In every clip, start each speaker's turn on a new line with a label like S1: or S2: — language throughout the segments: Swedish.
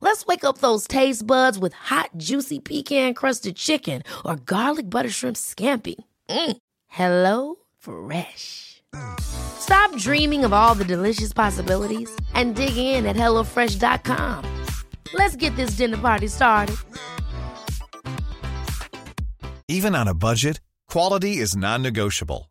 S1: Let's wake up those taste buds with hot, juicy pecan crusted chicken or garlic butter shrimp scampi. Mm. Hello Fresh. Stop dreaming of all the delicious possibilities and dig in at HelloFresh.com. Let's get this dinner party started.
S2: Even on a budget, quality is non-negotiable.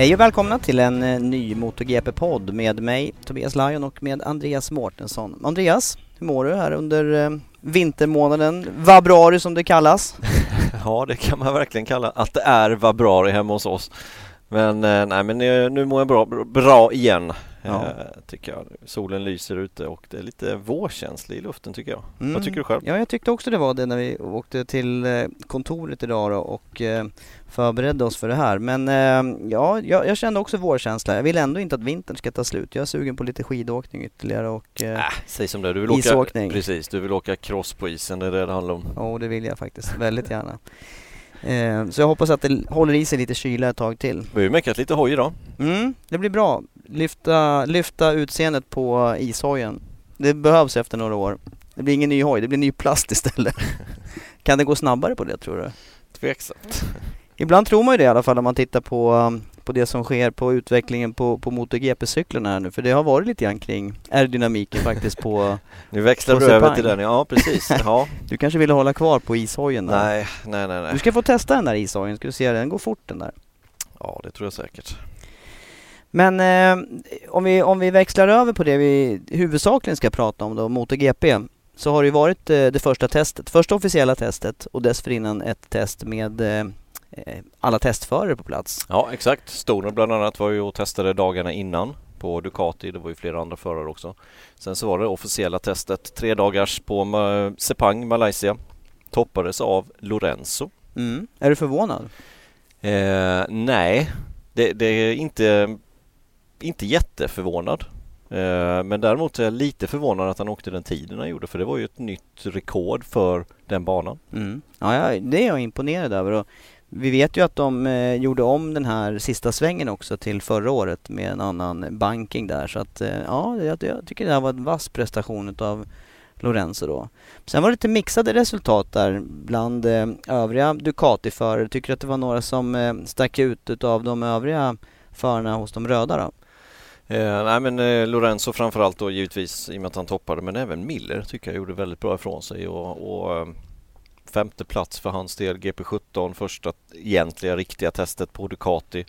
S3: Hej och välkomna till en eh, ny MotoGP-podd med mig, Tobias Lajon och med Andreas Mårtensson. Andreas, hur mår du här under eh, vintermånaden, vabruari som det kallas?
S4: Ja, det kan man verkligen kalla att det är vabruari hemma hos oss. Men eh, nej, men nu mår jag bra, bra igen.
S3: Ja.
S4: Eh, tycker jag. Solen lyser ute och det är lite vårkänsla i luften tycker jag.
S3: Mm.
S4: Vad tycker du själv?
S3: Ja, jag tyckte också det var det när vi åkte till eh, kontoret idag då och eh, förberedde oss för det här. Men eh, ja, jag, jag kände också vårkänsla. Jag vill ändå inte att vintern ska ta slut. Jag är sugen på lite skidåkning ytterligare och eh,
S4: Äh, säg som det du vill åka,
S3: Isåkning.
S4: Precis, du vill åka cross på isen, det är det det handlar om.
S3: Ja, det vill jag faktiskt väldigt gärna. Så jag hoppas att det håller i sig lite kyla ett tag till.
S4: Vi har ju meckat lite hoj idag.
S3: Mm, det blir bra. Lyfta, lyfta utseendet på ishojen. Det behövs efter några år. Det blir ingen ny hoj, det blir ny plast istället. kan det gå snabbare på det tror du?
S4: Tveksamt.
S3: Ibland tror man ju det i alla fall om man tittar på, um, på det som sker på utvecklingen på, på MotoGP-cyklarna här nu. För det har varit lite grann kring aerodynamiken faktiskt på...
S4: Nu växlar
S3: På
S4: du över till den, ja precis. Ja.
S3: Du kanske ville hålla kvar på ishojen där?
S4: nej, nej, nej, nej.
S3: Du ska få testa den där ishojen, ska du se den går fort den där.
S4: Ja, det tror jag säkert.
S3: Men eh, om, vi, om vi växlar över på det vi huvudsakligen ska prata om då, MotoGP. Så har det ju varit eh, det första testet, första officiella testet och dessförinnan ett test med eh, eh, alla testförare på plats.
S4: Ja, exakt. Stoner bland annat var ju och testade dagarna innan på Ducati. Det var ju flera andra förare också. Sen så var det officiella testet, tre dagars på Sepang, Malaysia. Toppades av Lorenzo.
S3: Mm. Är du förvånad?
S4: Eh, nej, det, det är inte, inte jätteförvånad. Eh, men däremot är jag lite förvånad att han åkte den tiden han gjorde för det var ju ett nytt rekord för den banan.
S3: Mm. Ja, det är jag imponerad över. Och vi vet ju att de eh, gjorde om den här sista svängen också till förra året med en annan banking där. Så att eh, ja, jag, jag tycker det här var en vass prestation utav Lorenzo då. Sen var det lite mixade resultat där bland eh, övriga Ducati-förare. Tycker du att det var några som eh, stack ut utav de övriga förarna hos de röda då?
S4: Eh, nej men eh, Lorenzo framförallt då givetvis i och med att han toppade men även Miller tycker jag gjorde väldigt bra ifrån sig och, och eh, femte plats för hans del GP17 första egentliga riktiga testet på Ducati.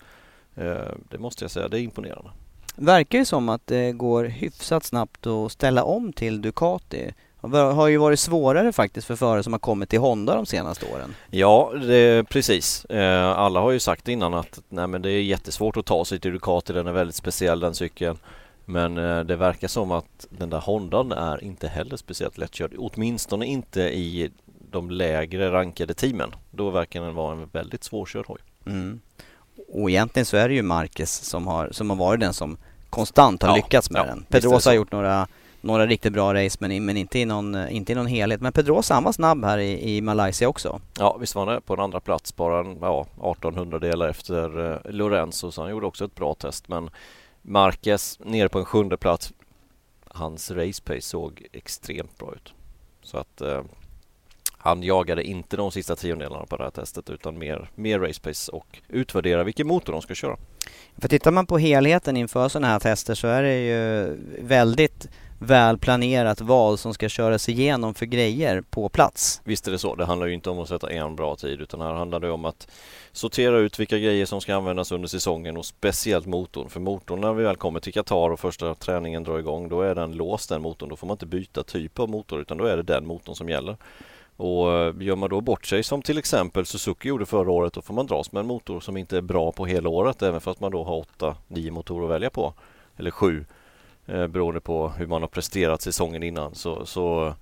S4: Eh, det måste jag säga, det är imponerande.
S3: Verkar ju som att det går hyfsat snabbt att ställa om till Ducati. Har ju varit svårare faktiskt för förare som har kommit till Honda de senaste åren.
S4: Ja, det, precis. Eh, alla har ju sagt innan att nej, men det är jättesvårt att ta sig till Ducati, den är väldigt speciell den cykeln. Men eh, det verkar som att den där Hondan är inte heller speciellt lättkörd. Åtminstone inte i de lägre rankade teamen. Då verkar den vara en väldigt svårkörd hoj.
S3: Mm. Och egentligen så är det ju Marquez som har, som har varit den som konstant har
S4: Ja,
S3: lyckats med
S4: ja,
S3: den. Pedrosa har gjort några, några riktigt bra race men, men inte, i någon, inte i någon helhet. Men Pedrosa han var snabb här i, i Malaysia också.
S4: Ja, visst var han på en andra plats bara en, ja, 1800 delar efter eh, Lorenzo så han gjorde också ett bra test men Marquez nere på en sjunde plats hans race pace såg extremt bra ut. Så att eh, han jagade inte de sista tiondelarna på det här testet utan mer, mer race pace och utvärdera vilken motor de ska köra.
S3: För tittar man på helheten inför sådana här tester så är det ju väldigt välplanerat vad som ska köras igenom för grejer på plats.
S4: Visst är det så. Det handlar ju inte om att sätta en bra tid utan här handlar det om att sortera ut vilka grejer som ska användas under säsongen och speciellt motorn. För motorn när vi väl kommer till Qatar och första träningen drar igång då är den låst den motorn. Då får man inte byta typ av motor utan då är det den motorn som gäller. Och eh, gör man då bort sig som till exempel Suzuki gjorde förra året då får man dras med en motor som inte är bra på hela året även fast man då har åtta, nio motorer att välja på. Eller 7 eh, beroende på hur man har presterat säsongen innan så, så,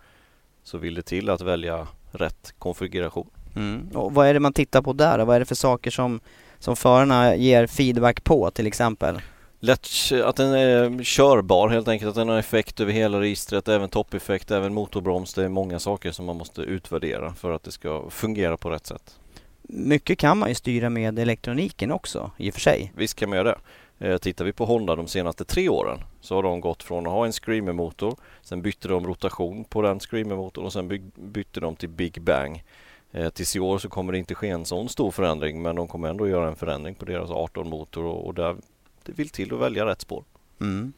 S4: så vill det till att välja rätt konfiguration.
S3: Mm. Och vad är det man tittar på där? Vad är det för saker som, som förarna ger feedback på till exempel?
S4: Lätt, att den är körbar helt enkelt, att den har effekt över hela registret, även toppeffekt, även motorbroms. Det är många saker som man måste utvärdera för att det ska fungera på rätt sätt.
S3: Mycket kan man ju styra med elektroniken också i och för sig.
S4: Visst kan man göra det. Eh, tittar vi på Honda de senaste tre åren så har de gått från att ha en Screamer-motor, sen bytte de rotation på den Screamer-motorn och sen bytte de till Big Bang. Eh, tills i år så kommer det inte ske en sån stor förändring men de kommer ändå göra en förändring på deras 18-motor och, och där det vill till att välja rätt spår.
S3: Mm.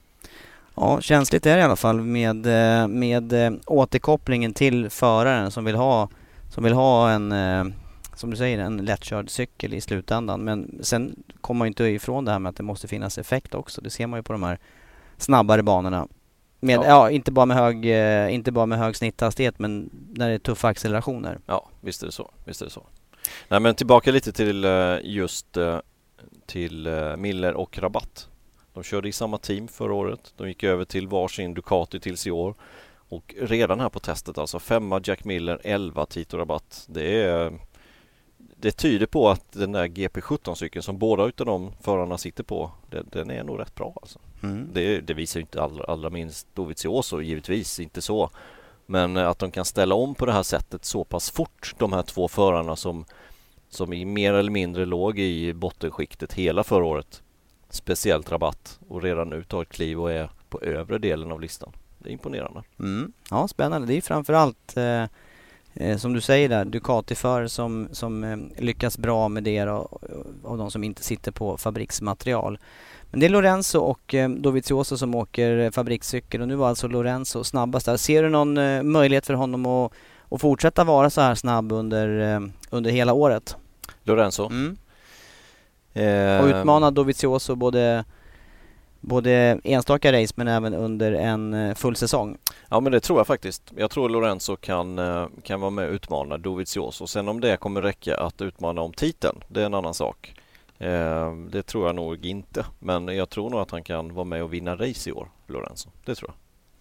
S3: Ja, känsligt är det i alla fall med, eh, med eh, återkopplingen till föraren som vill ha, som vill ha en, eh, som du säger, en lättkörd cykel i slutändan. Men sen kommer man ju inte ifrån det här med att det måste finnas effekt också. Det ser man ju på de här snabbare banorna. Med, ja. ja. inte, bara med hög, inte bara med hög snitthastighet men när det är tuffa accelerationer.
S4: Ja, visst är det så. Visst är det så. Nej men tillbaka lite till just till eh, Miller och Rabatt. De körde i samma team förra året. De gick över till varsin Ducati tills i år. Och redan här på testet alltså femma Jack Miller, 11 Tito Rabatt. Det är det tyder på att den där GP17-cykeln som båda utav de förarna sitter på, den, den är nog rätt bra alltså. Mm. Det, det, visar ju inte allra, allra minst Dovizioso givetvis, inte så. Men att de kan ställa om på det här sättet så pass fort, de här två förarna som som i mer eller mindre låg i bottenskiktet hela förra året. Speciellt rabatt och redan nu tar ett kliv och är på övre delen av listan. Det är imponerande.
S3: Mm. Ja, spännande. Det är framförallt eh, eh, som du säger där, Ducati-förare som, som eh, lyckas bra med det och, och de som inte sitter på fabriksmaterial. Men det är Lorenzo och eh, Dovizioso som åker eh, fabrikscykel och nu var alltså Lorenzo snabbast där. Ser du någon eh, möjlighet för honom att, att fortsätta vara så här snabb under, eh, under hela året?
S4: Lorenzo. Mm.
S3: Eh, och utmana Dovizioso både, både enstaka race men även under en eh, full säsong.
S4: Ja men det tror jag faktiskt. Jag tror Lorenzo kan, eh, kan vara med och utmana Dovizioso. Sen om det kommer räcka att utmana om titeln, det är en annan sak. Eh, det tror jag nog inte. Men jag tror nog att han kan vara med och vinna race i år, Lorenzo. Det tror jag.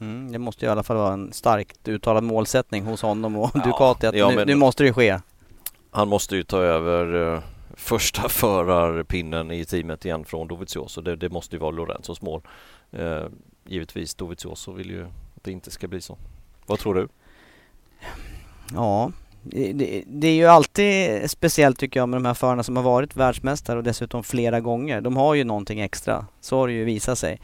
S3: Mm, det måste i alla fall vara en starkt uttalad målsättning hos honom och ja, Ducati att ja, nu, nu, måste det ske
S4: han måste ju ta över första förarpinnen i teamet igen från Dovizioso. Det, det måste ju vara Lorenzos mål. Eh, givetvis Dovizioso vill ju att det inte ska bli så. Vad tror du?
S3: Ja, det, det, är ju alltid speciellt tycker jag med de här förarna som har varit världsmästare och dessutom flera gånger. De har ju någonting extra. Så har det ju visat sig.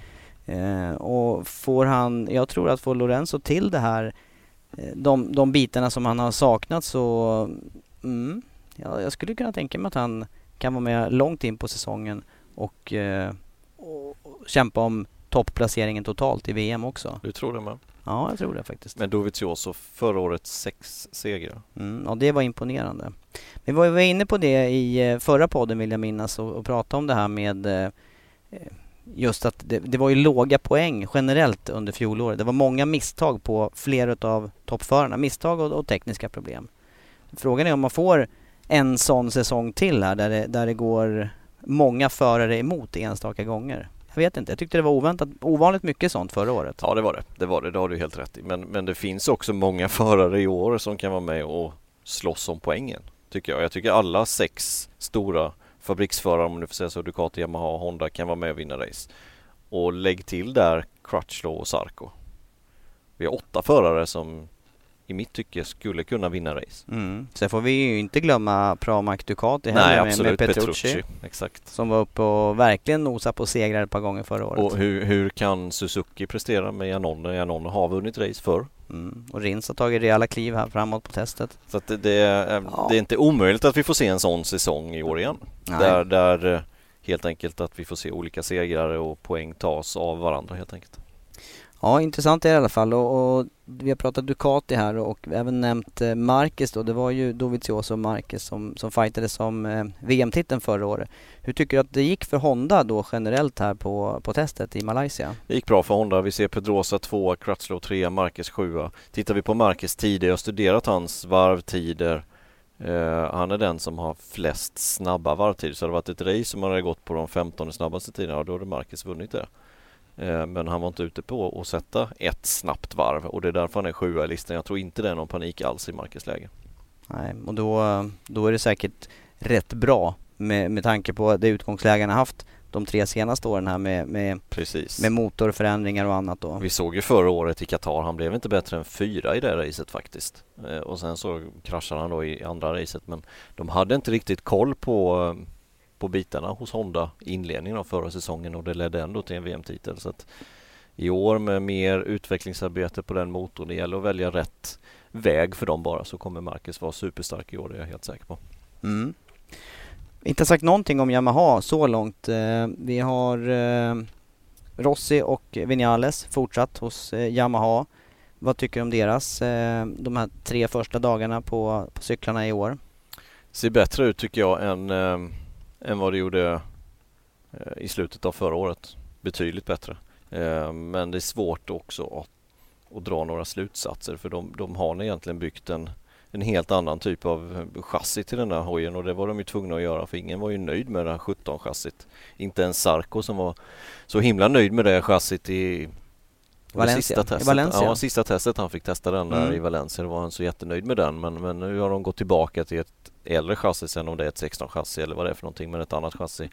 S3: Eh, och får han, jag tror att får Lorenzo till det här, eh, de, de bitarna som han har saknat så Mm. Ja, jag skulle kunna tänka mig att han kan vara med långt in på säsongen och, eh, och, och kämpa om toppplaceringen totalt i VM också.
S4: Du tror det med?
S3: Ja, jag tror det faktiskt.
S4: Men Dovizioso förra året sex segrar.
S3: Mm, ja, det var imponerande. Vi var ju inne på det i eh, förra podden vill jag minnas och, och prata om det här med eh, just att det, det, var ju låga poäng generellt under fjolåret. Det var många misstag på flera av toppförarna. Misstag och, och tekniska problem. Frågan är om man får en sån säsong till här där det, där det går många förare emot enstaka gånger. Jag vet inte, jag tyckte det var oväntat, ovanligt mycket sånt förra året.
S4: Ja det var det, det var det, det har du helt rätt i. Men, men det finns också många förare i år som kan vara med och slåss om poängen. Tycker jag. Jag tycker alla sex stora fabriksförare, om du får säga så, Ducati, Yamaha och Honda kan vara med och vinna race. Och lägg till där Crutchlow och Sarko. Vi har åtta förare som i mitt tycke skulle kunna vinna race.
S3: Mm. Sen får vi ju inte glömma Pramac Ducati
S4: Nej,
S3: heller
S4: absolut.
S3: med, med Petrucci,
S4: Exakt.
S3: Som var uppe och verkligen nosade på segrar ett par gånger förra året.
S4: Och hur, hur kan Suzuki prestera med Janone? Janone har vunnit race förr.
S3: Mm. Och Rins har tagit rejäla kliv här framåt på testet.
S4: Så det, det, är,
S3: Ja.
S4: det är inte omöjligt att vi får se en sån säsong i år igen.
S3: Nej.
S4: Där, där eh, helt enkelt att vi får se olika segrare och poäng tas av varandra helt enkelt.
S3: Ja, intressant är det i alla fall och, och vi har pratat Ducati här och även nämnt eh, Marquez då. Det var ju Dovizioso och Marquez som, som fightade om eh, VM-titeln förra året. Hur tycker du att det gick för Honda då generellt här på, på testet i Malaysia?
S4: Det gick bra för Honda. Vi ser Pedrosa 2, Crutchlow 3, Marquez 7. Tittar vi på Marquez tider, jag har studerat hans varvtider. Eh, han är den som har flest snabba varvtider. Så det varit ett race som hade gått på de 15 snabbaste tiderna, då hade Marquez vunnit det. Eh, men han var inte ute på att sätta ett snabbt varv och det är därför han är sjua i listan. Jag tror inte det är någon panik alls i Marquez läge.
S3: Nej, och då, då är det säkert rätt bra med, med tanke på det utgångsläge han har haft de tre senaste åren här med, med,
S4: Precis.
S3: med motorförändringar och annat då.
S4: Vi såg ju förra året i Qatar, han blev inte bättre än fyra i det racet faktiskt. Eh, och sen så kraschade han då i andra racet men de hade inte riktigt koll på, eh, på bitarna hos Honda i inledningen av förra säsongen och det ledde ändå till en VM-titel. Så att i år med mer utvecklingsarbete på den motorn, det gäller att välja rätt väg för dem bara så kommer Marcus vara superstark i år, det är jag helt säker på.
S3: Mm. Inte sagt någonting om Yamaha så långt. Eh, vi har eh, Rossi och Vinales fortsatt hos eh, Yamaha. Vad tycker du om deras, de här tre första dagarna på, på cyklarna i år?
S4: Ser bättre ut tycker jag än, än vad det gjorde eh, i slutet av förra året. Betydligt bättre. Eh, men det är svårt också att, att dra några slutsatser för de, de har egentligen byggt en, en helt annan typ av chassi till den här hojen och det var de ju tvungna att göra för ingen var ju nöjd med det här 17 chassit. Inte ens Sarko som var så himla nöjd med det chassit i
S3: Valencia.
S4: Sista testet.
S3: Valencia.
S4: Ja, sista testet han fick testa den där
S3: Mm.
S4: i Valencia. Då var han så jättenöjd med den. Men, men nu har de gått tillbaka till ett äldre chassi sen om det är ett 16 chassi eller vad det är för någonting men ett annat chassi.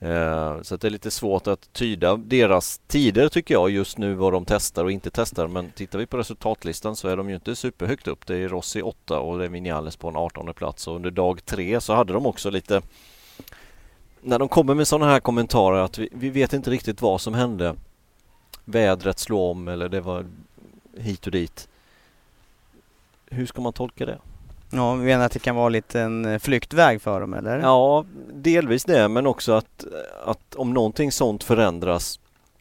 S4: Eh, så att det är lite svårt att tyda deras tider tycker jag just nu vad de testar och inte testar. Men tittar vi på resultatlistan så är de ju inte superhögt upp. Det är Rossi 8 och det är Vinales på en 18 plats och under dag 3 så hade de också lite när de kommer med sådana här kommentarer att vi, vi vet inte riktigt vad som hände. Vädret slog om eller det var hit och dit. Hur ska man tolka det?
S3: Ja, vi menar att det kan vara lite en eh, flyktväg för dem eller?
S4: Ja, delvis det men också att, att om någonting sånt förändras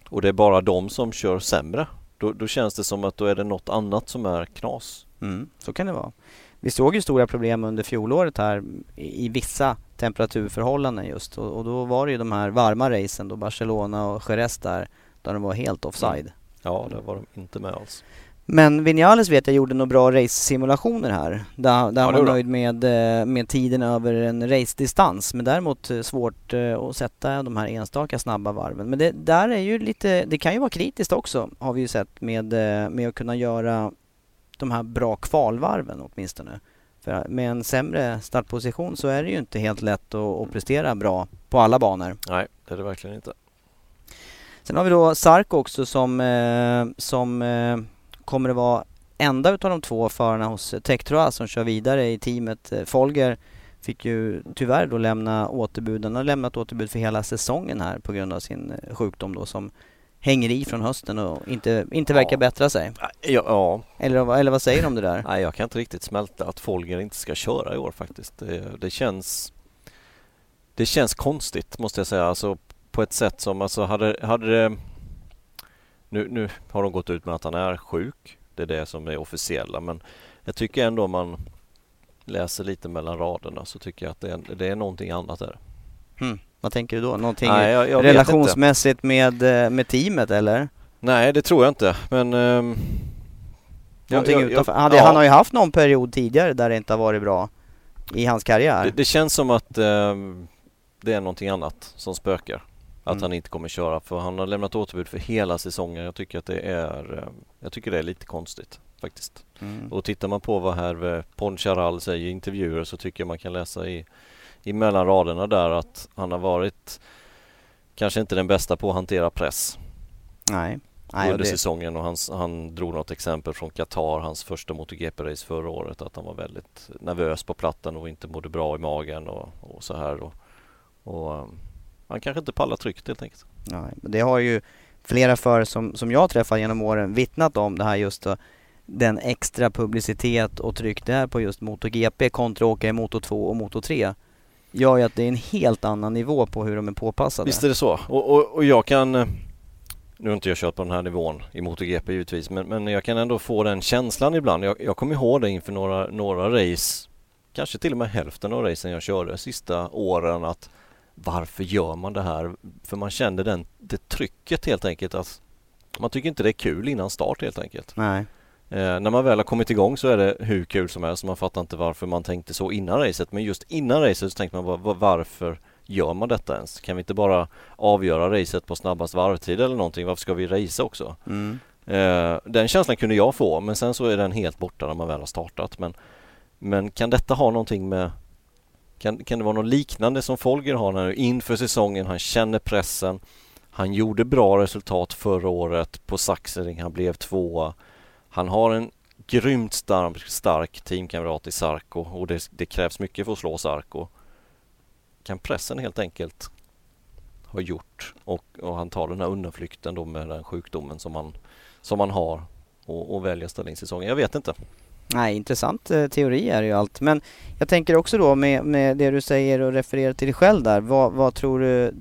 S4: och det är bara de som kör sämre då, då känns det som att då är det något annat som är knas.
S3: Mm, så kan det vara. Vi såg ju stora problem under fjolåret här i, vissa temperaturförhållanden just och, och då var det ju de här varma racen då Barcelona och Jerez där, där de var helt offside.
S4: Ja, där var de inte med alls.
S3: Men Vinales vet jag gjorde några bra race-simulationer här. Där, där
S4: Ja,
S3: han var nöjd med, eh, med tiden över en race-distans. Men däremot eh, svårt eh, att sätta de här enstaka snabba varven. Men det där är ju lite, det kan ju vara kritiskt också har vi ju sett med, med att kunna göra de här bra kvalvarven åtminstone. För med en sämre startposition så är det ju inte helt lätt att, att prestera bra på alla banor.
S4: Nej, det är det verkligen inte.
S3: Sen har vi då Sark också som, som kommer att vara enda utav de två förarna hos Tektroa som kör vidare i teamet. Eh, Folger fick ju tyvärr då lämna återbud. Han har lämnat återbud för hela säsongen här på grund av sin eh, sjukdom då som hänger i från hösten och inte, inte verkar
S4: Ja.
S3: bättra sig.
S4: Ja, ja,
S3: Eller, vad- eller vad säger du om det där?
S4: Nej, jag kan inte riktigt smälta att Folger inte ska köra i år faktiskt. Det, det känns Det känns konstigt måste jag säga. Alltså på ett sätt som, alltså hade, hade det nu, nu har de gått ut med att han är sjuk. Det är det som är officiella men jag tycker ändå om man läser lite mellan raderna så tycker jag att det är, det är någonting annat där.
S3: Hmm. Vad tänker du då? Någonting
S4: Nej, jag, jag
S3: relationsmässigt med, eh, med teamet eller?
S4: Nej, det tror jag inte men ehm,
S3: Någonting
S4: jag-
S3: utanför? Han,
S4: ja.
S3: han har ju haft någon period tidigare där det inte har varit bra i hans karriär.
S4: Det, det känns som att ehm, det är någonting annat som spökar. Att
S3: Mm.
S4: han inte kommer köra för han har lämnat återbud för hela säsongen. Jag tycker att det är ehm, Jag tycker det är lite konstigt faktiskt.
S3: Mm.
S4: Och tittar man på vad här Poncharal säger i intervjuer så tycker jag man kan läsa i, i mellan raderna där att han har varit kanske inte den bästa på att hantera press.
S3: Nej. Nej,
S4: under
S3: det,
S4: säsongen och han, han drog något exempel från Qatar, hans första MotoGP-race förra året, att han var väldigt nervös på plattan och inte mådde bra i magen och, och så här. Och, och han kanske inte pallar trycket helt enkelt.
S3: nej, det har ju flera förare som, som jag träffat genom åren vittnat om det här just då, den extra publicitet och tryck det är på just MotoGP kontra åka i Moto 2 och Moto 3 gör ju att det är en helt annan nivå på hur de är påpassade.
S4: Visst är det så. Och, och, och jag kan nu har inte jag kört på den här nivån i MotoGP givetvis men, men jag kan ändå få den känslan ibland. Jag, jag kommer ihåg det inför några, några race, kanske till och med hälften av racen jag körde de sista åren att varför gör man det här? För man kände den, det trycket helt enkelt att man tycker inte det är kul innan start helt enkelt.
S3: Nej.
S4: Eh, när man väl har kommit igång så är det hur kul som helst. Man fattar inte varför man tänkte så innan racet. Men just innan racet så tänkte man bara, varför gör man detta ens? Kan vi inte bara avgöra racet på snabbast varvtid eller någonting? Varför ska vi racea också?
S3: Mm.
S4: Eh, den känslan kunde jag få men sen så är den helt borta när man väl har startat. Men, men kan detta ha någonting med kan, kan det vara något liknande som Folger har nu inför säsongen? Han känner pressen. Han gjorde bra resultat förra året på Saxering. Han blev tvåa. Han har en grymt stark, stark teamkamrat i Sarko och det, det krävs mycket för att slå Sarko. Kan pressen helt enkelt ha gjort och, och han tar den här undanflykten då med den sjukdomen som han, som han har och, och väljer att ställa in säsongen. Jag vet inte.
S3: Nej, intressant eh, teori är det ju allt. Men jag tänker också då med, med det du säger och refererar till dig själv där. Vad, vad tror du,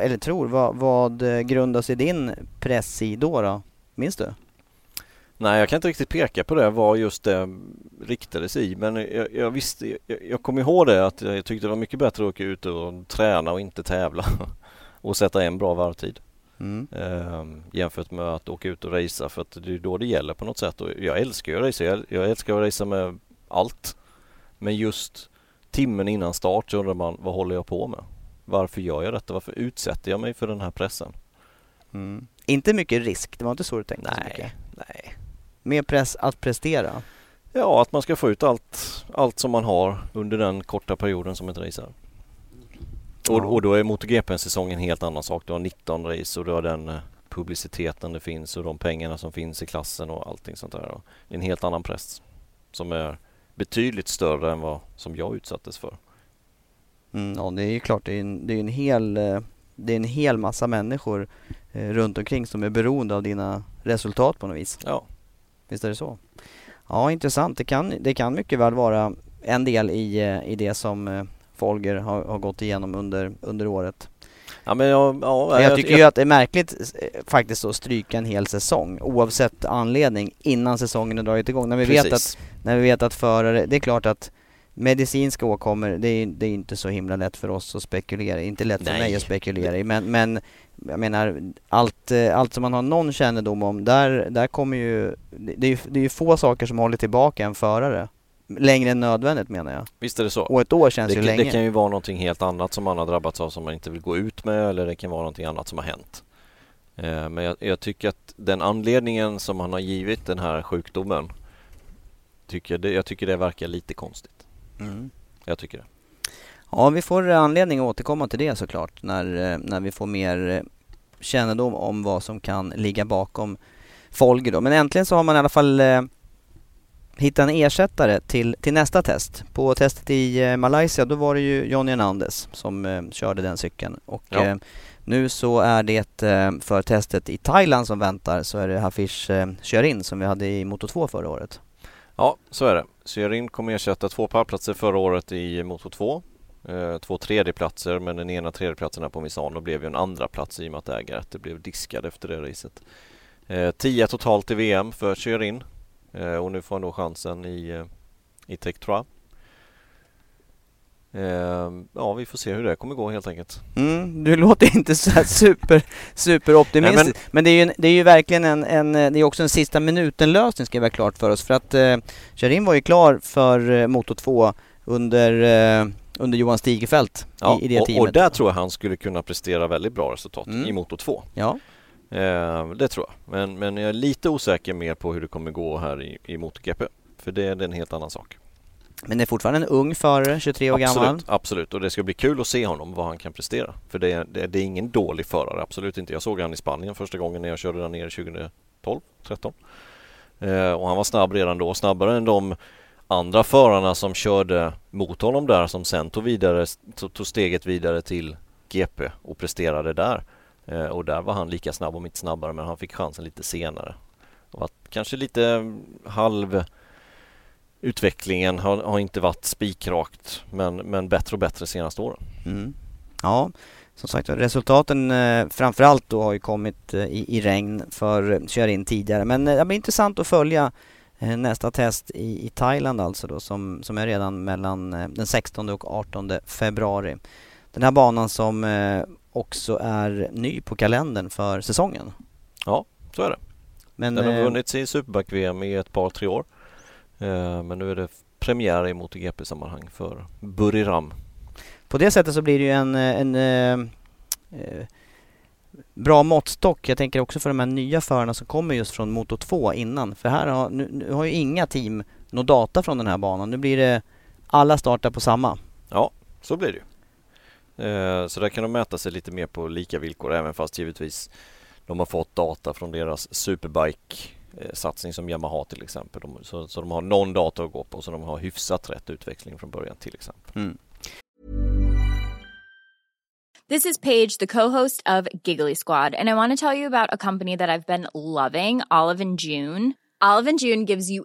S3: eller tror, vad, vad eh, grundas grundar sig din press i då? då? Minns du?
S4: Nej, jag kan inte riktigt peka på det, vad just det riktades i. Men jag, jag visste, jag, jag kommer ihåg det att jag tyckte det var mycket bättre att åka ut och träna och inte tävla. och sätta en bra varvtid.
S3: Mm.
S4: Eh, jämfört med att åka ut och racea för att det är då det gäller på något sätt. Och jag älskar ju att racea. Jag, jag älskar att racea med allt. Men just timmen innan start så undrar man, vad håller jag på med? Varför gör jag detta? Varför utsätter jag mig för den här pressen?
S3: Mm. Inte mycket risk, det var inte så du tänkte? så mycket.
S4: Nej, nej.
S3: Mer press att prestera?
S4: Ja, att man ska få ut allt, allt som man har under den korta perioden som ett race är. Och, och då är MotoGP-säsongen en helt annan sak. Du har 19 race och du har den eh, publiciteten det finns och de pengarna som finns i klassen och allting sånt där. Och Det är en helt annan press som är betydligt större än vad som jag utsattes för.
S3: Mm, ja, det är ju klart, det är en, det är en, hel, eh, det är en hel massa människor eh, runt omkring som är beroende av dina resultat på något vis.
S4: Ja,
S3: Visst är det så? Ja, intressant. Det kan, det kan mycket väl vara en del i, eh, i det som Folger har, har gått igenom under, under året.
S4: ja men jag, ja,
S3: Men jag tycker ju att det är märkligt eh, faktiskt att stryka en hel säsong oavsett anledning innan säsongen har dragit igång. När vi, vet att, när vi vet att förare, det är klart att medicinska åkommor, det är, det är inte så himla lätt för oss att spekulera Inte lätt för
S4: Nej.
S3: mig att spekulera i men, men jag menar allt, eh, allt som man har någon kännedom om, där, där kommer ju det det är ju det är ju få saker som håller tillbaka en förare. Längre än nödvändigt menar jag.
S4: Visst är det så.
S3: Och ett år känns
S4: Det,
S3: ju länge.
S4: det kan ju vara någonting helt annat som man har drabbats av som man inte vill gå ut med eller det kan vara någonting annat som har hänt. Eh, Men jag, jag tycker att den anledningen som han har givit den här sjukdomen tycker det, jag tycker det verkar lite konstigt.
S3: Mm.
S4: Jag tycker det.
S3: Ja, vi får anledning att återkomma till det såklart när, eh, när vi får mer eh, kännedom om vad som kan ligga bakom Folger då. Men äntligen så har man i alla fall hittat en ersättare till, till nästa test. På testet i eh, Malaysia då var det ju Johnny Hernandez som eh, körde den cykeln. Och
S4: Ja.
S3: eh, nu så är det eh, för testet i Thailand som väntar så är det Hafish eh, Kör som vi hade i Moto 2 förra året.
S4: Ja, så är det. Syerin kommer ersätta två pallplatser förra året i Moto 2. Eh, två tredjeplatser men den ena tredjeplatsen här på Misano blev ju en andra plats i och med att ägaret blev diskad efter det racet. Eh, tio totalt i VM för Syerin eh, och nu får han då chansen i, eh, i Tech 3. Eh, ja, vi får se hur det kommer gå helt enkelt.
S3: Mm, du låter inte så här super, super optimistisk.
S4: Nej,
S3: men det är, ju det är ju verkligen en, en, det är också en sista minuten lösning ska vi ha klart för oss. För att eh, Kjell var ju klar för eh, Moto 2 under, eh, under Johan Stigefelt
S4: Ja,
S3: i, i det
S4: och,
S3: teamet.
S4: och där tror jag han skulle kunna prestera väldigt bra resultat
S3: Mm.
S4: i Moto 2.
S3: Ja,
S4: Eh, det tror jag. Men, men jag är lite osäker mer på hur det kommer gå här i, i MotoGP. För det, det är en helt annan sak.
S3: Men det är fortfarande en ung förare, 23 år
S4: absolut,
S3: gammal.
S4: Absolut, och det ska bli kul att se honom, vad han kan prestera. För det är, det, det är ingen dålig förare, absolut inte. Jag såg han i Spanien första gången när jag körde där nere 2012, 13 eh, Och han var snabb redan då, snabbare än de andra förarna som körde mot honom där som sen tog, vidare, tog steget vidare till GP och presterade där. Eh, och där var han lika snabb om inte snabbare men han fick chansen lite senare. Och att kanske lite halv utvecklingen har, har inte varit spikrakt men, men bättre och bättre senaste åren.
S3: Mm. Ja, som sagt resultaten eh, framförallt då har ju kommit eh, i, i regn för eh, in tidigare. Men eh, det blir intressant att följa eh, nästa test i, i Thailand alltså då som, som är redan mellan eh, den 16 och 18 februari. Den här banan som eh, också är ny på kalendern för säsongen.
S4: Ja, så är det.
S3: Men,
S4: Den har
S3: eh,
S4: vunnits i Superbike-VM i ett par, tre år. Eh, Men nu är det premiär i MotoGP-sammanhang för Buriram.
S3: På det sättet så blir det ju en, eh, en eh, bra måttstock. Jag tänker också för de här nya förarna som kommer just från Moto 2 innan. För här har, nu, nu har ju inga team någon data från den här banan. Nu blir det alla startar på samma.
S4: Ja, så blir det ju. Eh, Så där kan de mäta sig lite mer på lika villkor även fast givetvis de har fått data från deras Superbike-satsning som Yamaha till exempel. De, så, så de har någon data att gå på så de har hyfsat rätt utväxling från början till exempel.
S3: Mm.
S5: This is Paige, the co-host of Giggly Squad, and I want to tell you about a company that I've been loving, Olive and June. Olive and June gives you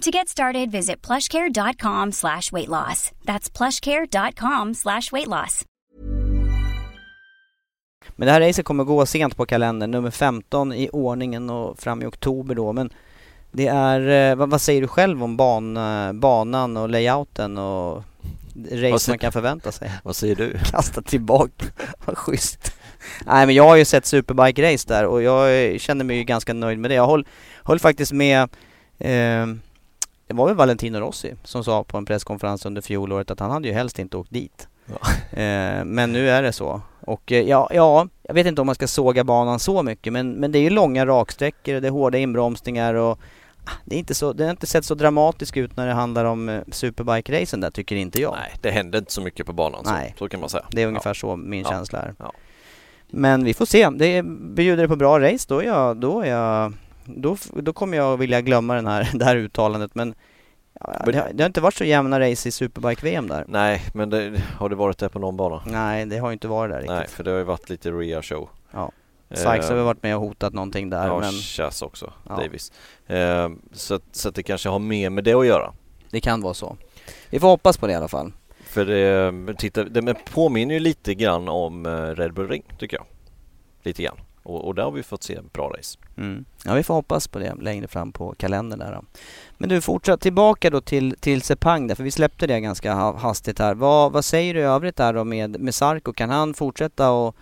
S6: To get started, visit plushcare.com slash weight loss. That's plushcare.com slash weight loss.
S3: Men det här racet kommer gå sent på kalendern, nummer 15 i ordningen och fram i oktober då. Men det är, eh, vad, vad säger du själv om ban, eh, banan och layouten och race man kan förvänta sig?
S4: Vad säger du?
S3: Kasta tillbaka, vad schysst. Nej men jag har ju sett Superbike-race där och jag känner mig ju ganska nöjd med det. Jag höll, höll faktiskt med, eh, det var väl Valentino Rossi som sa på en presskonferens under fjolåret att han hade ju helst inte åkt dit. Eh, men nu är det så. Och eh, ja, ja, jag vet inte om man ska såga banan så mycket men, men det är ju långa raksträckor det är hårda inbromsningar och ah, det, är inte så, det har inte sett så dramatiskt ut när det handlar om eh, Superbike-racen där tycker inte jag.
S4: Nej, det händer inte så mycket på banan
S3: Nej.
S4: så, så kan man säga.
S3: Det är ungefär
S4: Ja.
S3: så min
S4: Ja.
S3: känsla är.
S4: Ja.
S3: Men vi får se. Det bjuder det på bra race då är jag, då är jag, då, då kommer jag vilja glömma den här, det här uttalandet men ja, det, har, det har inte varit så jämna race i Superbike-VM där.
S4: Nej, men det, har det varit det på någon bana?
S3: Nej, det har inte varit där riktigt.
S4: Nej, för det har ju varit lite rea show.
S3: Ja. Sykes har väl
S4: Eh,
S3: varit med och hotat någonting där
S4: Ja,
S3: men
S4: Chas också,
S3: Ja.
S4: Davis. Eh, så, så att det kanske har mer med det att göra.
S3: det kan vara så. Vi får hoppas på det i alla fall.
S4: För det, men titta, det påminner ju lite grann om eh, Red Bull Ring tycker jag. Lite grann. Och, och där har vi fått se bra race.
S3: Mm. Ja, vi får hoppas på det längre fram på kalendern där då. Men du, fortsatt tillbaka då till, till Sepang där, för vi släppte det ganska ha- hastigt här. Vad, vad säger du i övrigt där då med, med Sarko? Kan han fortsätta och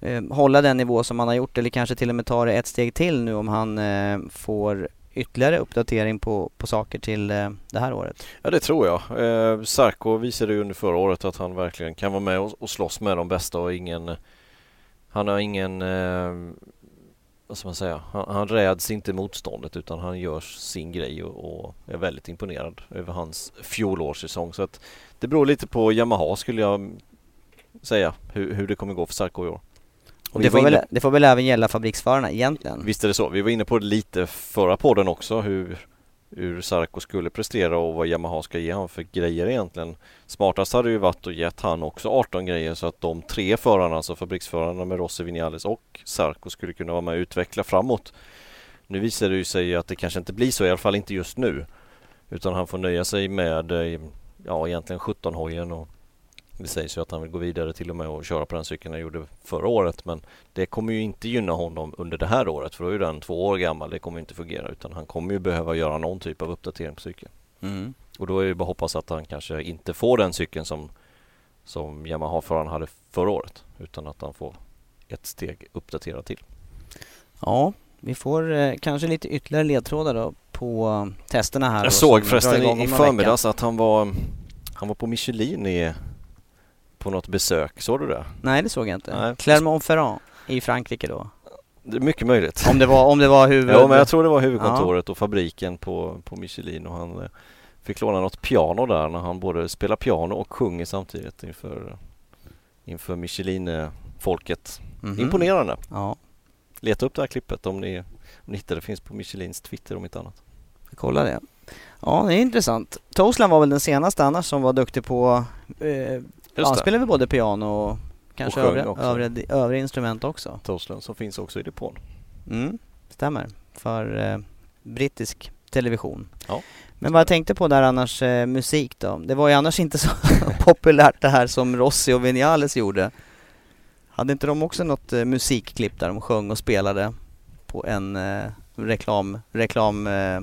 S3: eh, hålla den nivå som han har gjort eller kanske till och med ta det ett steg till nu om han eh, får ytterligare uppdatering på, på saker till eh, det här året?
S4: Ja det tror jag. Eh, Sarko visade ju under förra året att han verkligen kan vara med och, och slåss med de bästa och ingen Han har ingen eh, Vad ska man säga? Han, han räds inte motståndet utan han gör sin grej och, och är väldigt imponerad över hans fjolårssäsong så att Det beror lite på Yamaha skulle jag säga hur, hur det kommer gå för Sarko i år.
S3: Och det, får väl, det får väl även gälla fabriksförarna egentligen?
S4: Visst är det så. Vi var inne på det lite förra podden också hur, hur Sarko skulle prestera och vad Yamaha ska ge honom för grejer egentligen. Smartast hade ju varit att gett han också 18 grejer så att de tre förarna, alltså fabriksförarna med Rossi, Vinales och Sarko skulle kunna vara med och utveckla framåt. Nu visar det ju sig att det kanske inte blir så, i alla fall inte just nu. Utan han får nöja sig med, eh, ja egentligen 17-hojen och det sägs ju att han vill gå vidare till och med och köra på den cykeln han gjorde förra året men det kommer ju inte gynna honom under det här året för då är den två år gammal. Det kommer inte fungera utan han kommer ju behöva göra någon typ av uppdatering på cykeln. Mm. Och då är det bara att hoppas att han kanske inte får den cykeln som, som Yamaha-föraren hade förra året utan att han får ett steg uppdaterat till.
S3: Ja, vi får eh, kanske lite ytterligare ledtrådar då på testerna här.
S4: Jag såg förresten i, i förmiddags att han var, han var på Michelin i på något besök. Såg du det?
S3: Nej, det såg jag inte. Clermont-Ferrand i Frankrike då?
S4: Det är mycket möjligt.
S3: Om det var, om det var huvud...
S4: Ja, men jag tror det var huvudkontoret ja. och fabriken på, på Michelin och han eh, fick låna något piano där när han både spelar piano och sjunger samtidigt inför, inför Michelin-folket. Mm -hmm. Imponerande. Ja. Leta upp det här klippet om ni, om ni hittar det. finns på Michelins Twitter om inte annat.
S3: Kolla det. Ja, det är intressant. Toslan var väl den senaste annars som var duktig på eh, han spelar väl både piano och kanske och övriga, övriga, övriga, instrument också.
S4: Toslund som finns också i depån.
S3: Mm, stämmer. För eh, brittisk television. Ja. Men vad jag tänkte på där annars, eh, musik då. Det var ju annars inte så populärt det här som Rossi och Vinales gjorde. Hade inte de också något eh, musikklipp där de sjöng och spelade på en eh, reklam, reklam eh,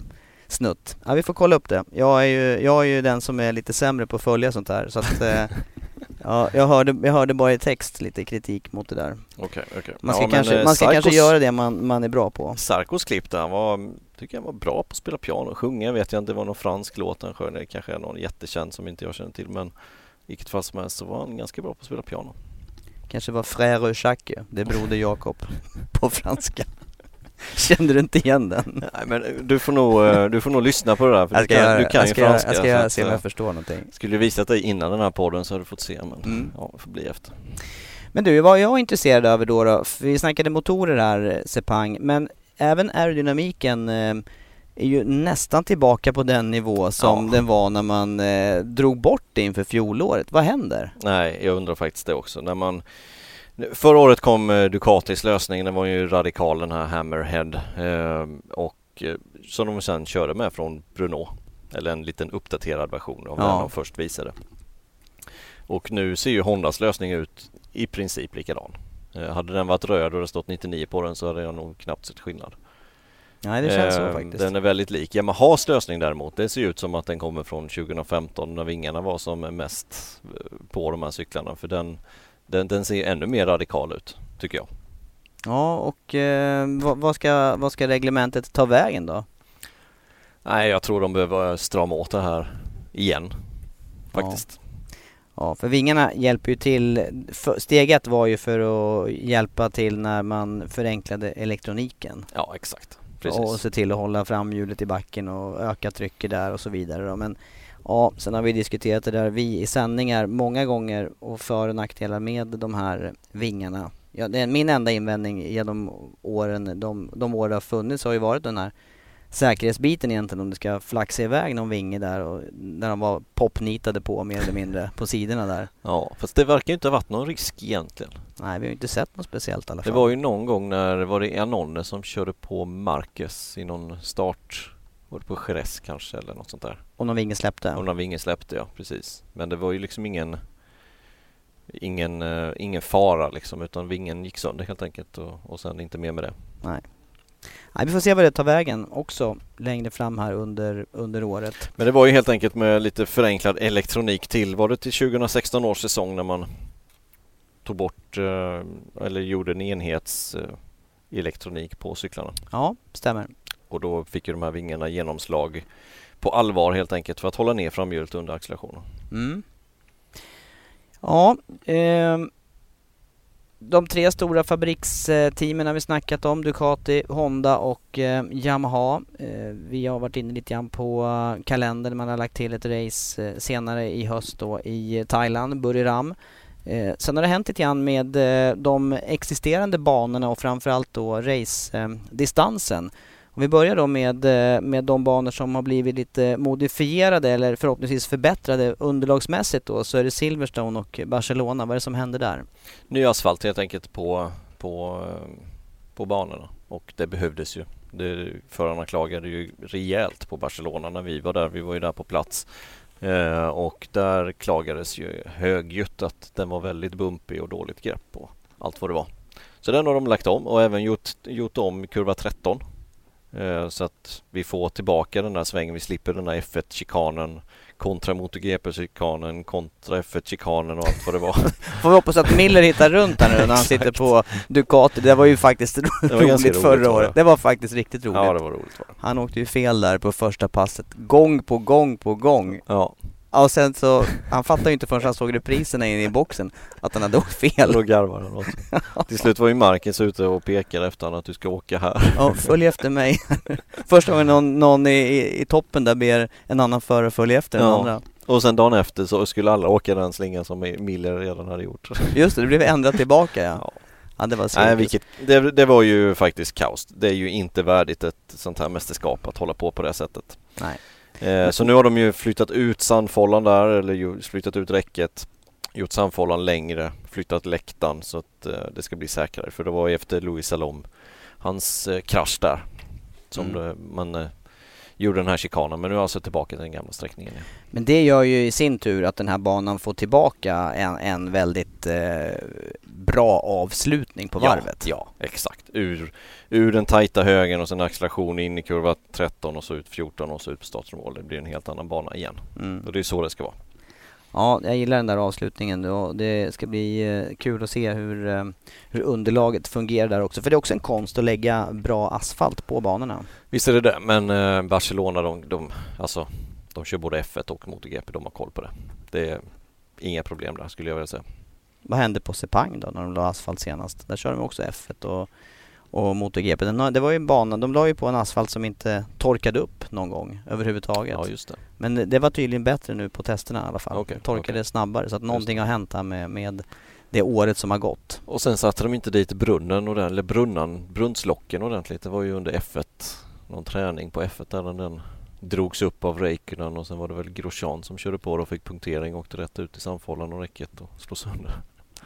S3: snutt? Ja, vi får kolla upp det. Jag är ju, jag är ju den som är lite sämre på att följa sånt här så att eh, Ja, jag hörde, jag hörde bara i text lite kritik mot det där.
S4: Okej, okay, okay.
S3: Man ska, ja, kanske, man ska kanske göra det man, man är bra på.
S4: Sarkos klipp där, han var, tycker jag var bra på att spela piano. Sjunga vet jag inte, det var någon fransk låt han sjöng. Det kanske är någon jättekänd som inte jag känner till men i vilket fall som helst så var han ganska bra på att spela piano.
S3: Kanske var Frère Jacques, det är broder Jakob på franska. Kände du inte igen den?
S4: Nej men du får nog, eh, du får nog lyssna på det där för
S3: jag
S4: ska du kan, du kan
S3: jag ska
S4: ju franska.
S3: Jag ska göra, se om jag förstår någonting.
S4: Skulle du visat dig innan den här podden så hade du fått se men mm. ja, det får bli efter.
S3: Men du, vad jag är intresserad över då, då vi snackade motorer här Sepang, men även aerodynamiken eh, är ju nästan tillbaka på den nivå som ja. den var när man eh, drog bort det inför fjolåret. Vad händer?
S4: Nej, jag undrar faktiskt det också. När man Förra året kom eh, Ducatis lösning, den var ju radikal den här Hammerhead eh, och eh, som de sen körde med från Bruno. Eller en liten uppdaterad version av ja. den de först visade. Och nu ser ju Hondas lösning ut i princip likadan. Hade den varit röd och det stått 99 på den så hade jag nog knappt sett skillnad.
S3: Nej det känns så faktiskt.
S4: Den är väldigt lik. Yamahas lösning däremot, det ser ut som att den kommer från 2015 när vingarna var som mest på de här cyklarna. För den den, den ser ännu mer radikal ut, tycker jag.
S3: Ja, och eh, vad, vad, ska, vad ska reglementet ta vägen då?
S4: Nej, jag tror de behöver strama åt det här igen, faktiskt.
S3: Ja. Ja, för vingarna hjälper ju till. Steg ett var ju för att hjälpa till när man förenklade elektroniken.
S4: Ja, exakt. Precis.
S3: Och se till att hålla framhjulet i backen och öka trycket där och så vidare. Men Ja, sen har vi diskuterat det där vi i sändningar många gånger och för och nackdelar med de här vingarna. Ja, det är min enda invändning genom åren, de, de år det har funnits har ju varit den här säkerhetsbiten egentligen om det ska flaxa iväg någon vinge där och när de var popnitade på mer eller mindre på sidorna där.
S4: Ja, fast det verkar inte ha varit någon risk egentligen.
S3: Nej, vi har ju inte sett något speciellt i alla fall.
S4: Det var ju någon gång när, var det Anonne som körde på Marcus i någon start var det på Jerez kanske eller något sånt där?
S3: Om någon vinge släppte?
S4: Om någon vinge släppte ja, precis. Men det var ju liksom ingen ingen, uh, ingen fara liksom utan vingen gick sönder helt enkelt och, och sen inte mer med det.
S3: Nej. Nej, vi får se vad det tar vägen också längre fram här under, under året.
S4: Men det var ju helt enkelt med lite förenklad elektronik till. Var det till 2016 års säsong när man tog bort uh, eller gjorde en enhets uh, elektronik på cyklarna?
S3: Ja, stämmer
S4: och då fick ju de här vingarna genomslag på allvar helt enkelt för att hålla ner framhjulet under accelerationen.
S3: Mm. Ja, eh, de tre stora fabriksteamen har vi snackat om, Ducati, Honda och eh, Yamaha. Eh, vi har varit inne lite grann på eh, kalendern, man har lagt till ett race eh, senare i höst då i Thailand, Buriram. Eh, sen har det hänt lite grann med eh, de existerande banorna och framförallt då race-distansen. Ehm, om vi börjar då med, eh, med de banor som har blivit lite modifierade eller förhoppningsvis förbättrade underlagsmässigt då så är det Silverstone och Barcelona. Vad är det som händer där?
S4: Ny asfalt helt enkelt på, på, på banorna och det behövdes ju. Det, förarna klagade ju rejält på Barcelona när vi var där. Vi var ju där på plats. Eh, och där klagades ju högljutt att den var väldigt bumpig och dåligt grepp och allt vad det var. Så den har de lagt om och även gjort, gjort om kurva 13 så att vi får tillbaka den där svängen, vi slipper den där F1-chikanen kontra MotoGP-chikanen kontra F1-chikanen och allt vad det var.
S3: Får vi hoppas att Miller hittar runt här nu när han sitter på Ducati. Det var ju faktiskt roligt, roligt förra året. Det var faktiskt riktigt roligt.
S4: Ja, det var roligt. Var det.
S3: Han åkte ju fel där på första passet, gång på gång på gång.
S4: Ja.
S3: Ja, och sen så, han fattade ju inte förrän han såg repriserna inne i boxen att han hade åkt fel.
S4: Då garvade han också. Till slut var ju Marcus ute och pekade efter honom att du ska åka här.
S3: Ja, följ efter mig. Första gången någon, någon i, i, toppen där ber en annan förare följa efter den andra.
S4: Och sen dagen efter så skulle alla åka den slingan som Miller redan hade gjort.
S3: Just det, det blev ändrat tillbaka ja. ja.
S4: Ja, det, var Nej, vilket, det, det, var ju faktiskt kaos. Det är ju inte värdigt ett sånt här mästerskap att hålla på på det sättet.
S3: Nej.
S4: Eh, så nu har de ju flyttat ut sandfållan där, eller flyttat ut räcket, gjort sandfållan längre, flyttat läktaren så att eh, det ska bli säkrare. För det var efter Louis Salom, hans eh, krasch där, som mm. det, man eh, gjorde den här chikanen. Men nu är alltså tillbaka till den gamla sträckningen. Ja.
S3: Men det gör ju i sin tur att den här banan får tillbaka en, en väldigt eh, bra avslutning på varvet.
S4: Ja, ja exakt. Ur, ur den tajta högen och sen acceleration in i kurva 13 och så ut 14 och så ut på startmål. Det blir en helt annan bana igen. Mm. Och det är så det ska vara.
S3: Ja, jag gillar den där avslutningen och det ska bli eh, kul att se hur, eh, hur underlaget fungerar där också. För det är också en konst att lägga bra asfalt på banorna.
S4: Visst är det det, men eh, Barcelona de, de, alltså, de kör både F1 och MotoGP, de har koll på det. Det är inga problem där skulle jag vilja säga.
S3: Vad hände på Sepang då när de la asfalt senast? Där kör de också F1 och och MotoGP. det var ju en bana, de la ju på en asfalt som inte torkade upp någon gång överhuvudtaget.
S4: Ja, just det.
S3: Men det var tydligen bättre nu på testerna i alla fall.
S4: Okay,
S3: torkade
S4: okay.
S3: snabbare så att någonting har hänt här med, med det året som har gått.
S4: Och sen satte de inte dit brunnen, eller brunnan, brunnslocken ordentligt. Det var ju under F1, någon träning på F1 där den drogs upp av Räikkönen och sen var det väl Grosjean som körde på och fick punktering och åkte rätt ut i sandfållan och räcket och slog sönder.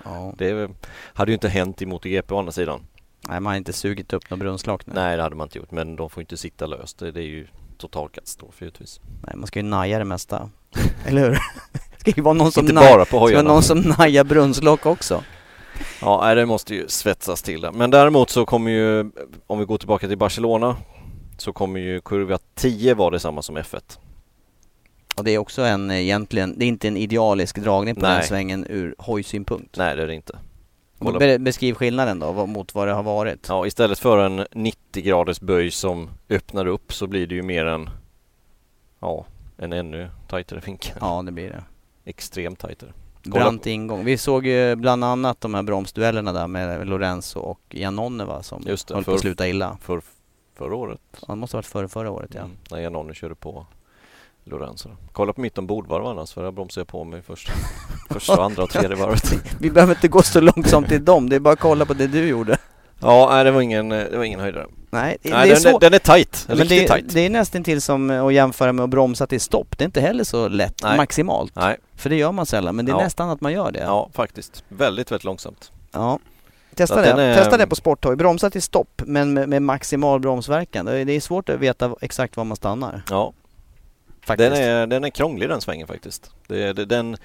S3: Ja.
S4: Det hade ju inte hänt i MotoGP å andra sidan.
S3: Nej, man har inte sugit upp något brunnslock nu.
S4: Nej, det hade man inte gjort. Men de får inte sitta löst. Det, är ju total katastrof givetvis.
S3: Nej, man ska ju naja det mesta. Eller hur? Det ska ju vara någon som,
S4: inte bara på
S3: ska någon som najar brunnslock också.
S4: Ja, det måste ju svetsas till det. Men däremot så kommer ju, om vi går tillbaka till Barcelona, så kommer ju kurva 10 vara detsamma som F1.
S3: Och det är också en egentligen, det är inte en idealisk dragning på Nej. den svängen ur hojsynpunkt.
S4: Nej, det är det inte.
S3: Be beskriv skillnaden då mot vad det har varit.
S4: Ja, istället för en 90 graders böj som öppnar upp så blir det ju mer en, ja, en ännu tajtare vinkel.
S3: Ja, det blir det.
S4: Extremt tajtare.
S3: Brant ingång. Vi såg ju bland annat de här bromsduellerna där med Lorenzo och Janone va, som Just det, höll för, på att sluta illa.
S4: För, förra året.
S3: Ja, det måste ha varit förra, förra året ja. Mm,
S4: när Janone körde på Lorenzo. Kolla på mitt ombordvarv annars för jag bromsar på mig först. första, andra och tredje varvet.
S3: Vi behöver inte gå så långsamt till dem, det är bara att kolla på det du gjorde.
S4: Ja, nej, det var ingen, det var ingen höjdare.
S3: Nej, det,
S4: nej
S3: det
S4: är den, så... den är tight,
S3: Men det, tight. Det är nästan till som att jämföra med att bromsa till stopp. Det är inte heller så lätt nej. maximalt.
S4: Nej.
S3: För det gör man sällan, men det är ja. nästan att man gör det.
S4: Ja, faktiskt. Väldigt, väldigt långsamt.
S3: Ja. Testa det. Är... Testa det på sporthoj. Bromsa till stopp, men med, med maximal bromsverkan. Det är svårt att veta exakt var man stannar.
S4: Ja, den är, den är krånglig den svängen faktiskt. Det, det, den,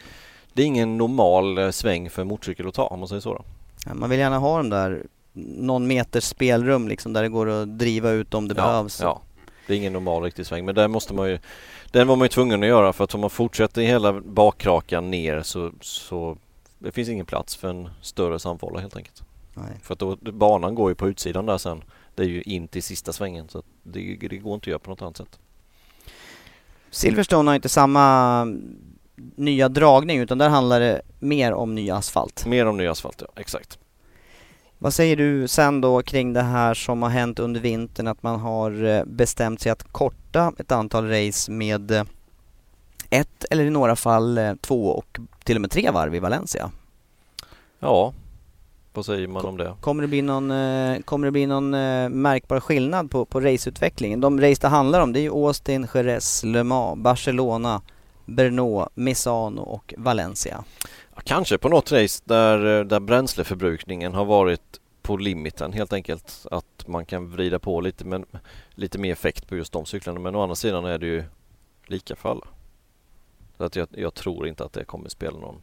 S4: det är ingen normal eh, sväng för motorcykel att ta om man säger så.
S3: Ja, man vill gärna ha den där någon meters spelrum liksom där det går att driva ut om det
S4: ja,
S3: behövs.
S4: Ja, det är ingen normal riktig sväng men där måste man ju Den var man ju tvungen att göra för att om man fortsätter hela bakrakan ner så, så det finns ingen plats för en större samfålla helt enkelt.
S3: Nej.
S4: För att då, banan går ju på utsidan där sen. Det är ju in till sista svängen så det, det går inte att göra på något annat sätt.
S3: Silverstone har inte samma nya dragning utan där handlar det mer om ny asfalt.
S4: Mer om ny asfalt, ja. Exakt.
S3: Vad säger du sen då kring det här som har hänt under vintern att man har eh, bestämt sig att korta ett antal race med eh, ett eller i några fall eh, två och till och med tre varv i Valencia?
S4: Ja, vad säger man om det?
S3: Kommer det bli någon, eh, kommer det bli någon eh, märkbar skillnad på, på raceutvecklingen? De race det handlar om det är ju Austin, Jerez, Le Mans, Barcelona, Brno, Misano och Valencia.
S4: Kanske på något race där, eh, där bränsleförbrukningen har varit på limiten helt enkelt. Att man kan vrida på lite, men, lite mer effekt på just de cyklarna. Men å andra sidan är det ju lika för alla. Så att jag, jag tror inte att det kommer spela någon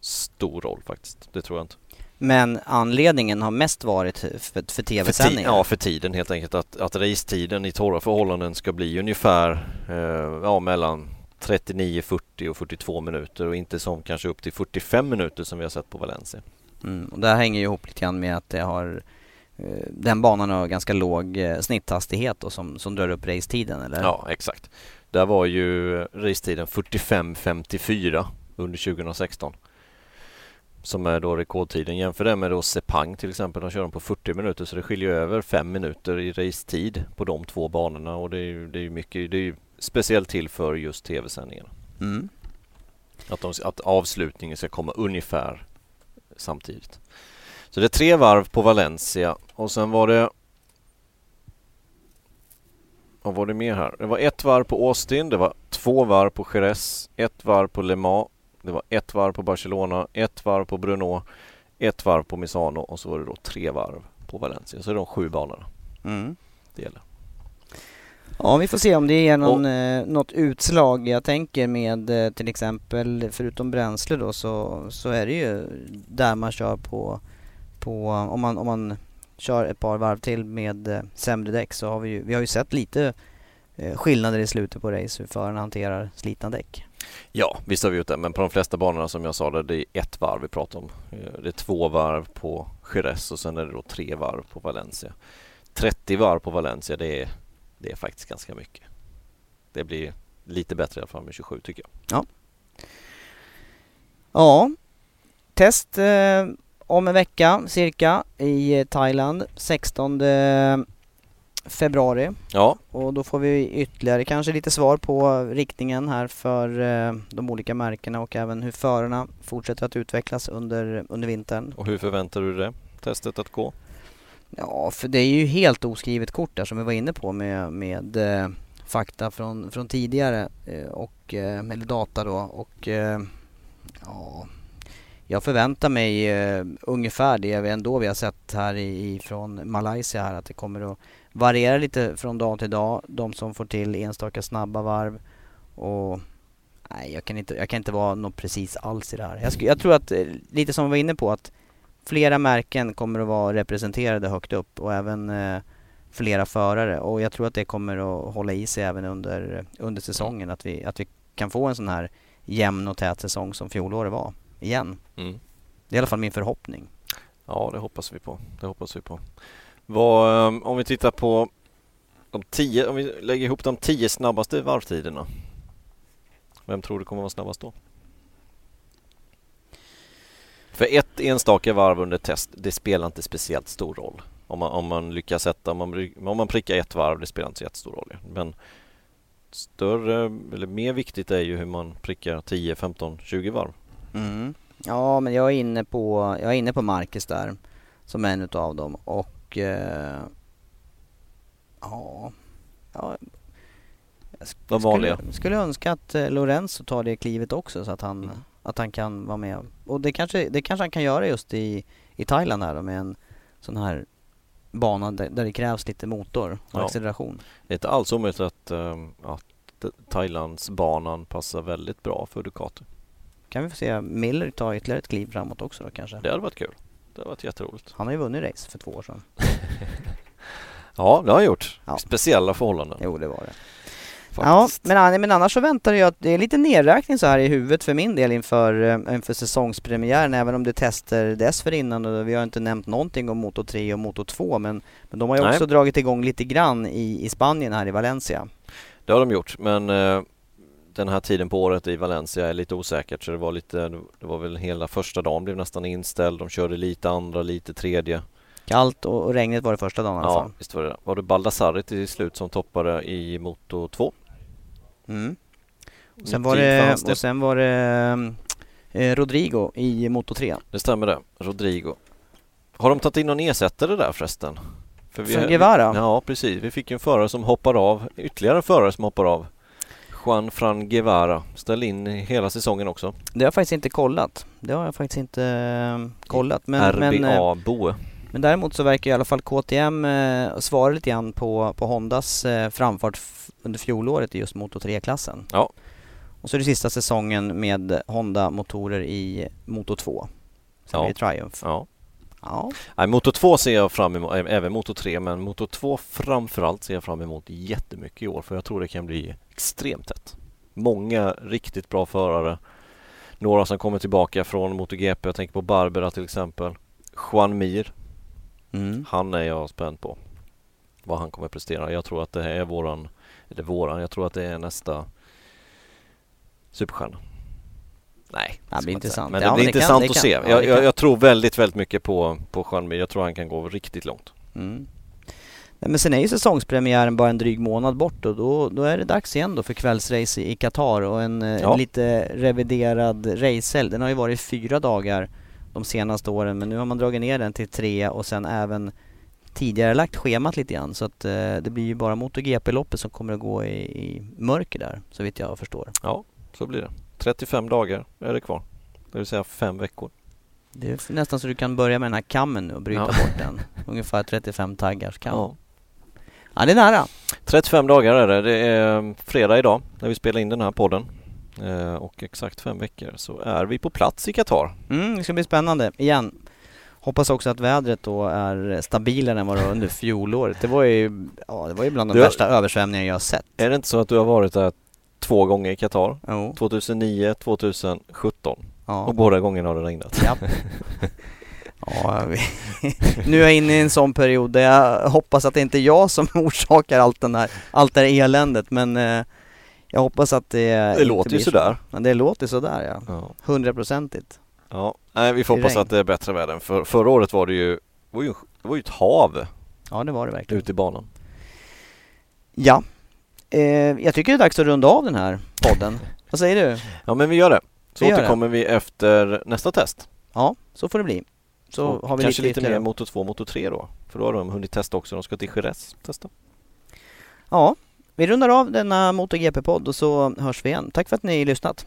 S4: stor roll faktiskt. Det tror jag inte.
S3: Men anledningen har mest varit för, för tv-sändningar.
S4: ja, för tiden helt enkelt. Att, att racetiden i torra förhållanden ska bli ungefär eh, ja, mellan 39, 40 och 42 minuter och inte som kanske upp till 45 minuter som vi har sett på Valencia.
S3: Mm, och det här hänger ju ihop lite grann med att det har eh, den banan har ganska låg eh, snitthastighet och som, som drar upp racetiden eller?
S4: Ja, exakt. Där var ju racetiden 45.54 under 2016. Som är då rekordtiden. Jämför det med då Sepang till exempel. De kör de på 40 minuter så det skiljer över 5 minuter i racetid på de två banorna och det är ju, det är mycket, det är ju speciellt till för just tv-sändningarna.
S3: Mm.
S4: Att, de, att avslutningen ska komma ungefär samtidigt. Så det är tre varv på Valencia och sen var det vad var det mer här? Det var ett varv på Austin, det var två varv på Jerez, ett varv på Le Mans, det var ett varv på Barcelona, ett varv på Brno, ett varv på Misano och så var det då tre varv på Valencia. Så det är de sju banorna
S3: Mm.
S4: det gäller.
S3: Ja, vi får se om det är någon, eh, något utslag. Jag tänker med eh, till exempel, förutom bränsle då, så, så är det ju där man kör på, på om, man, om man kör ett par varv till med eh, sämre däck så har vi ju, vi har ju sett lite eh, skillnader i slutet på race hur förarna hanterar slitna däck.
S4: Ja, visst har vi gjort det, men på de flesta banorna som jag sa det, det är ett varv vi pratar om. Eh, det är två varv på Jerez och sen är det då tre varv på Valencia. 30 varv på Valencia, det är, det är faktiskt ganska mycket. Det blir lite bättre i alla fall med 27 tycker jag.
S3: Ja, test eh, om en vecka cirka i Thailand 16 februari.
S4: Ja,
S3: Och då får vi ytterligare kanske lite svar på riktningen här för eh, de olika märkena och även hur förarna fortsätter att utvecklas under, under vintern.
S4: och hur förväntar du dig testet att gå?
S3: Ja, för det är ju helt oskrivet kort där som vi var inne på med, med eh, fakta från, från tidigare eh, och, eh, eller data då och eh, ja, jag förväntar mig eh, ungefär det vi ändå vi har sett här i, från Malaysia här att det kommer att variera lite från dag till dag. De som får till enstaka snabba varv och nej, jag kan inte, jag kan inte vara något precis alls i det här. Jag, sk- jag tror att, eh, lite som vi var inne på, att flera märken kommer att vara representerade högt upp och även eh, flera förare och jag tror att det kommer att hålla i sig även under, under säsongen. Att vi, att vi kan få en sån här jämn och tät säsong som fjolåret var igen.
S4: Mm.
S3: Det är i alla fall min förhoppning.
S4: Ja, det hoppas vi på. Det hoppas vi på. Vad, ehm, om vi tittar på de tio, om vi lägger ihop de tio snabbaste varvtiderna. Vem tror du kommer vara snabbast då? För ett enstaka varv under test, det spelar inte speciellt stor roll. Om man, om man lyckas sätta, om man, om man prickar ett varv, det spelar inte så jättestor roll. Men större, eller mer viktigt är ju hur man prickar 10, 15, 20 varv.
S3: Mm. Ja, men jag är inne på, jag är inne på Marcus där som en utav dem och eh, ja, ja jag sk-
S4: De vanliga.
S3: Skulle, skulle önska att eh, Lorenzo tar det klivet också så att han,
S4: Mm.
S3: att han kan vara med. Och det kanske, det kanske han kan göra just i, i Thailand här då med en sån här bana där, där det krävs lite motor och
S4: Ja.
S3: acceleration.
S4: Det är inte alls omöjligt att, ehm, att Thailandsbanan passar väldigt bra för Ducati.
S3: Kan vi få se Miller ta ytterligare ett kliv framåt också då kanske?
S4: Det hade varit kul. Det hade varit jätteroligt.
S3: Han har ju vunnit race för två år sedan.
S4: Ja, det har jag gjort.
S3: Ja.
S4: Speciella förhållanden.
S3: Jo, det var det.
S4: faktiskt.
S3: Ja, men, men annars så väntar jag att det är lite nedräkning så här i huvudet för min del inför, eh, inför säsongspremiären även om det är tester dessförinnan och vi har inte nämnt någonting om Moto 3 och Moto 2 men, men de har ju
S4: Nej.
S3: också dragit igång lite grann i, i Spanien här i Valencia.
S4: Det har de gjort men eh, den här tiden på året i Valencia är lite osäkert så det var lite, det var väl hela första dagen blev nästan inställd. De körde lite andra, lite tredje.
S3: Kallt och, regnigt var det första dagen i alla
S4: Ja,
S3: fall.
S4: visst var det Var det Baldassarri till slut som toppade i Moto 2?
S3: Mm. Och sen var det, och sen var det eh, Rodrigo i Moto 3.
S4: Det stämmer det, Rodrigo. Har de tagit in någon ersättare där förresten? För
S3: Från Guevara?
S4: Ja, precis. Vi fick en förare som hoppar av, ytterligare en förare som hoppar av. Juan Fran Guevara ställde in hela säsongen också.
S3: Det har jag faktiskt inte kollat. Det har jag faktiskt inte eh, kollat. Men,
S4: RBA
S3: men, eh,
S4: Boe.
S3: men däremot så verkar i alla fall KTM eh, svara lite grann på, på Hondas eh, framfart under fjolåret i just Moto 3-klassen.
S4: Ja.
S3: Och så är det sista säsongen med Honda-motorer i Moto 2. Sen
S4: Ja.
S3: blir det Triumph.
S4: Ja.
S3: Ja.
S4: Nej, Moto 2 ser jag fram emot, även Moto 3 men Moto 2 framförallt ser jag fram emot jättemycket i år för jag tror det kan bli extremt tätt. Många riktigt bra förare. Några som kommer tillbaka från MotoGP, jag tänker på Barbera till exempel. Juan Mir,
S3: Mm.
S4: han är jag spänd på. Vad han kommer prestera. Jag tror att det här är våran, eller våran, jag tror att det är nästa superstjärna. Nej,
S3: Ja, det blir intressant.
S4: Men
S3: Ja,
S4: det blir
S3: men det kan-
S4: intressant
S3: det
S4: att
S3: kan-
S4: se.
S3: ja,
S4: jag, jag,
S3: kan.
S4: jag tror väldigt, väldigt mycket på, på Juan Mir. Jag tror han kan gå riktigt långt.
S3: Mm. Nej, men sen är ju säsongspremiären bara en dryg månad bort och då, då är det dags igen då för kvällsrace i Qatar och en, eh,
S4: Ja.
S3: en lite reviderad racehelg. Den har ju varit fyra dagar de senaste åren men nu har man dragit ner den till tre och sen även tidigare lagt schemat lite grann så att eh, det blir ju bara MotoGP-loppet som kommer att gå i, i mörker där så vitt jag förstår.
S4: Ja, så blir det. 35 dagar är det kvar. Det vill säga fem veckor.
S3: Det är nästan så du kan börja med den här kammen nu och bryta
S4: Ja.
S3: bort den. Ungefär 35 taggars kam.
S4: Ja.
S3: ja, det är nära.
S4: 35 dagar är det. Det är fredag idag när vi spelar in den här podden. Eh, och exakt fem veckor så är vi på plats i Qatar.
S3: Mm, det ska bli spännande. Igen. Hoppas också att vädret då är stabilare än vad det var under fjolåret. Det var ju, ja, det var ju bland de
S4: Du-
S3: värsta översvämningar jag har sett.
S4: Är det inte så att du har varit där två gånger i Qatar?
S3: Jo.
S4: 2009, 2017
S3: Ja.
S4: och båda gångerna har det regnat.
S3: Ja. ja, nu är jag inne i en sån period där jag hoppas att det inte är jag som orsakar allt, den här, allt det här eländet men eh, jag hoppas att det
S4: Det låter ju sådär.
S3: Men det låter sådär ja. Hundraprocentigt.
S4: Ja, nej, vi får hoppas
S3: regn.
S4: att det är bättre väder. För, förra året var det ju, var ju, det var ju ett hav
S3: Ja det var det verkligen.
S4: ute i banan.
S3: Ja. Eh, jag tycker det är dags att runda av den här podden. Vad säger du?
S4: Ja, men vi gör det. Så
S3: Vi gör det.
S4: återkommer vi efter nästa test.
S3: Ja, så får det bli. Så
S4: Och
S3: har vi
S4: kanske
S3: lite,
S4: lite, mer Moto 2, Moto 3 då. För då har de hunnit testa också. De ska till Jerez testa.
S3: Ja, vi rundar av denna MotoGP-podd och så hörs vi igen. Tack för att ni lyssnat.